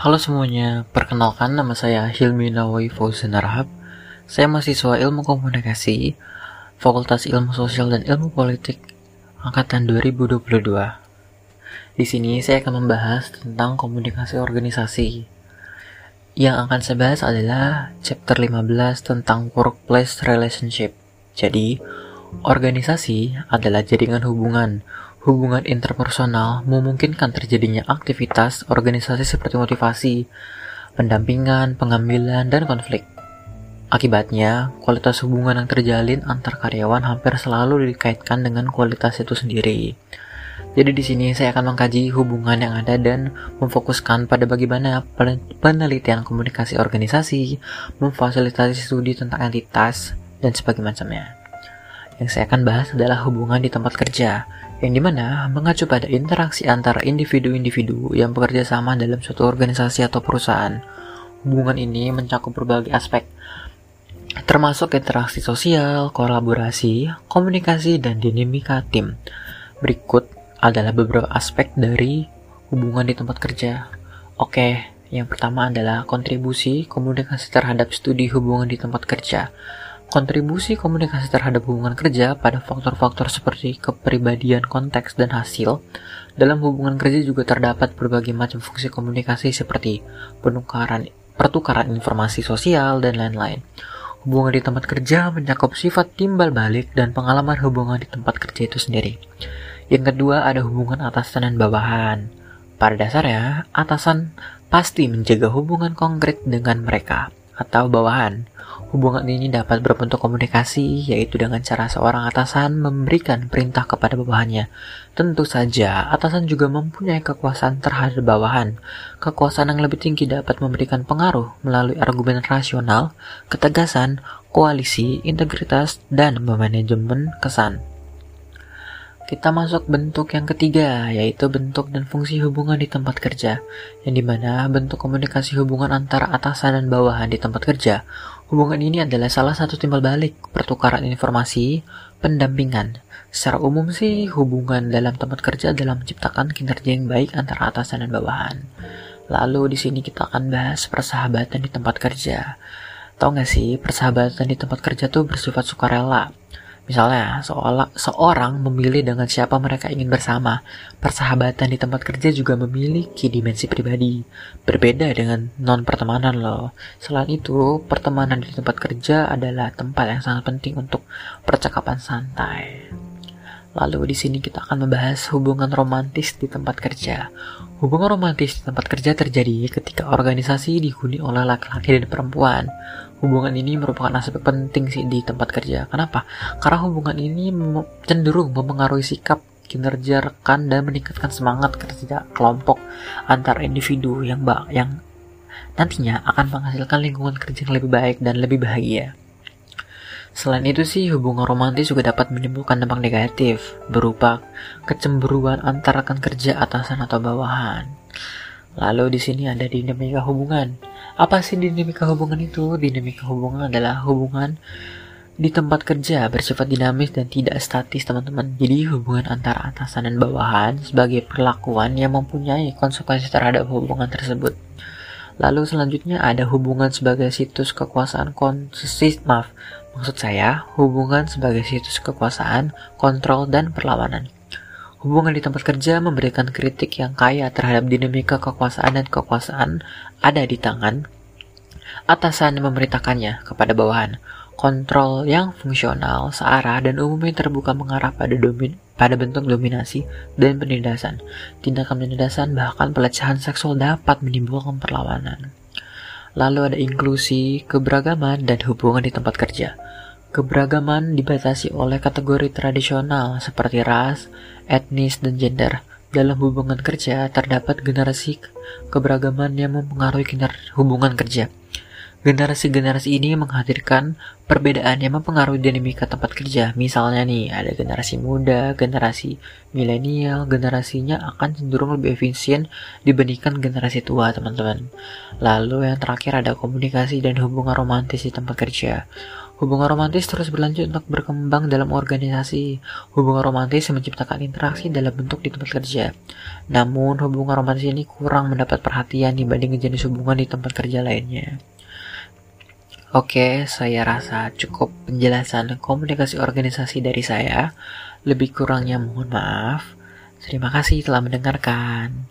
Halo semuanya, perkenalkan nama saya Hilmi Nawawi Fauzan Arhab. Saya mahasiswa Ilmu Komunikasi, Fakultas Ilmu Sosial dan Ilmu Politik, angkatan 2022. Di sini saya akan membahas tentang komunikasi organisasi. Yang akan saya bahas adalah chapter 15 tentang workplace relationship. Jadi, organisasi adalah jaringan hubungan hubungan interpersonal memungkinkan terjadinya aktivitas organisasi seperti motivasi, pendampingan, pengambilan, dan konflik. Akibatnya, kualitas hubungan yang terjalin antar karyawan hampir selalu dikaitkan dengan kualitas itu sendiri. Jadi di sini saya akan mengkaji hubungan yang ada dan memfokuskan pada bagaimana penelitian komunikasi organisasi, memfasilitasi studi tentang entitas, dan sebagainya. Yang saya akan bahas adalah hubungan di tempat kerja, yang di mana mengacu pada interaksi antara individu-individu yang bekerja sama dalam suatu organisasi atau perusahaan. Hubungan ini mencakup berbagai aspek, termasuk interaksi sosial, kolaborasi, komunikasi, dan dinamika tim. Berikut adalah beberapa aspek dari hubungan di tempat kerja. Oke, yang pertama adalah kontribusi komunikasi terhadap studi hubungan di tempat kerja. Kontribusi komunikasi terhadap hubungan kerja pada faktor-faktor seperti kepribadian, konteks, dan hasil. Dalam hubungan kerja juga terdapat berbagai macam fungsi komunikasi seperti penukaran, pertukaran informasi sosial, dan lain-lain. Hubungan di tempat kerja mencakup sifat timbal balik dan pengalaman hubungan di tempat kerja itu sendiri. Yang kedua ada hubungan atasan dan bawahan. Pada dasarnya, atasan pasti menjaga hubungan konkret dengan mereka atau bawahan. Hubungan ini dapat berbentuk komunikasi, yaitu dengan cara seorang atasan memberikan perintah kepada bawahannya. Tentu saja, atasan juga mempunyai kekuasaan terhadap bawahan. Kekuasaan yang lebih tinggi dapat memberikan pengaruh melalui argumen rasional, ketegasan, koalisi, integritas, dan manajemen kesan. Kita masuk bentuk yang ketiga, yaitu bentuk dan fungsi hubungan di tempat kerja, yang di mana bentuk komunikasi hubungan antara atasan dan bawahan di tempat kerja Hubungan ini adalah salah satu timbal balik pertukaran informasi, pendampingan. Secara umum sih, hubungan dalam tempat kerja adalah menciptakan kinerja yang baik antara atasan dan bawahan. Lalu di sini kita akan bahas persahabatan di tempat kerja. Tahu nggak sih, persahabatan di tempat kerja tuh bersifat sukarela. Misalnya, seolah, seorang memilih dengan siapa mereka ingin bersama. Persahabatan di tempat kerja juga memiliki dimensi pribadi. Berbeda dengan non-pertemanan loh. Selain itu, pertemanan di tempat kerja adalah tempat yang sangat penting untuk percakapan santai. Lalu di sini kita akan membahas hubungan romantis di tempat kerja. Hubungan romantis di tempat kerja terjadi ketika organisasi dihuni oleh laki-laki dan perempuan. Hubungan ini merupakan aspek penting sih di tempat kerja. Kenapa? Karena hubungan ini cenderung mempengaruhi sikap kinerja rekan dan meningkatkan semangat kerja kelompok antar individu yang yang nantinya akan menghasilkan lingkungan kerja yang lebih baik dan lebih bahagia. Selain itu sih, hubungan romantis juga dapat menimbulkan dampak negatif, berupa kecemburuan antara rekan kerja atasan atau bawahan. Lalu di sini ada dinamika hubungan. Apa sih dinamika hubungan itu? Dinamika hubungan adalah hubungan di tempat kerja bersifat dinamis dan tidak statis teman-teman. Jadi hubungan antara atasan dan bawahan sebagai perlakuan yang mempunyai konsekuensi terhadap hubungan tersebut. Lalu selanjutnya ada hubungan sebagai situs kekuasaan konsist maaf Maksud saya, hubungan sebagai situs kekuasaan, kontrol, dan perlawanan. Hubungan di tempat kerja memberikan kritik yang kaya terhadap dinamika kekuasaan dan kekuasaan ada di tangan atasan memerintahkannya kepada bawahan. Kontrol yang fungsional, searah, dan umumnya terbuka mengarah pada domin pada bentuk dominasi dan penindasan. Tindakan penindasan bahkan pelecehan seksual dapat menimbulkan perlawanan. Lalu ada inklusi, keberagaman, dan hubungan di tempat kerja. Keberagaman dibatasi oleh kategori tradisional seperti ras, etnis, dan gender. Dalam hubungan kerja, terdapat generasi keberagaman yang mempengaruhi hubungan kerja. Generasi-generasi ini menghadirkan perbedaan yang mempengaruhi dinamika tempat kerja. Misalnya nih, ada generasi muda, generasi milenial, generasinya akan cenderung lebih efisien dibandingkan generasi tua, teman-teman. Lalu yang terakhir ada komunikasi dan hubungan romantis di tempat kerja. Hubungan romantis terus berlanjut untuk berkembang dalam organisasi. Hubungan romantis menciptakan interaksi dalam bentuk di tempat kerja. Namun, hubungan romantis ini kurang mendapat perhatian dibanding jenis hubungan di tempat kerja lainnya. Oke, saya rasa cukup penjelasan komunikasi organisasi dari saya. Lebih kurangnya mohon maaf. Terima kasih telah mendengarkan.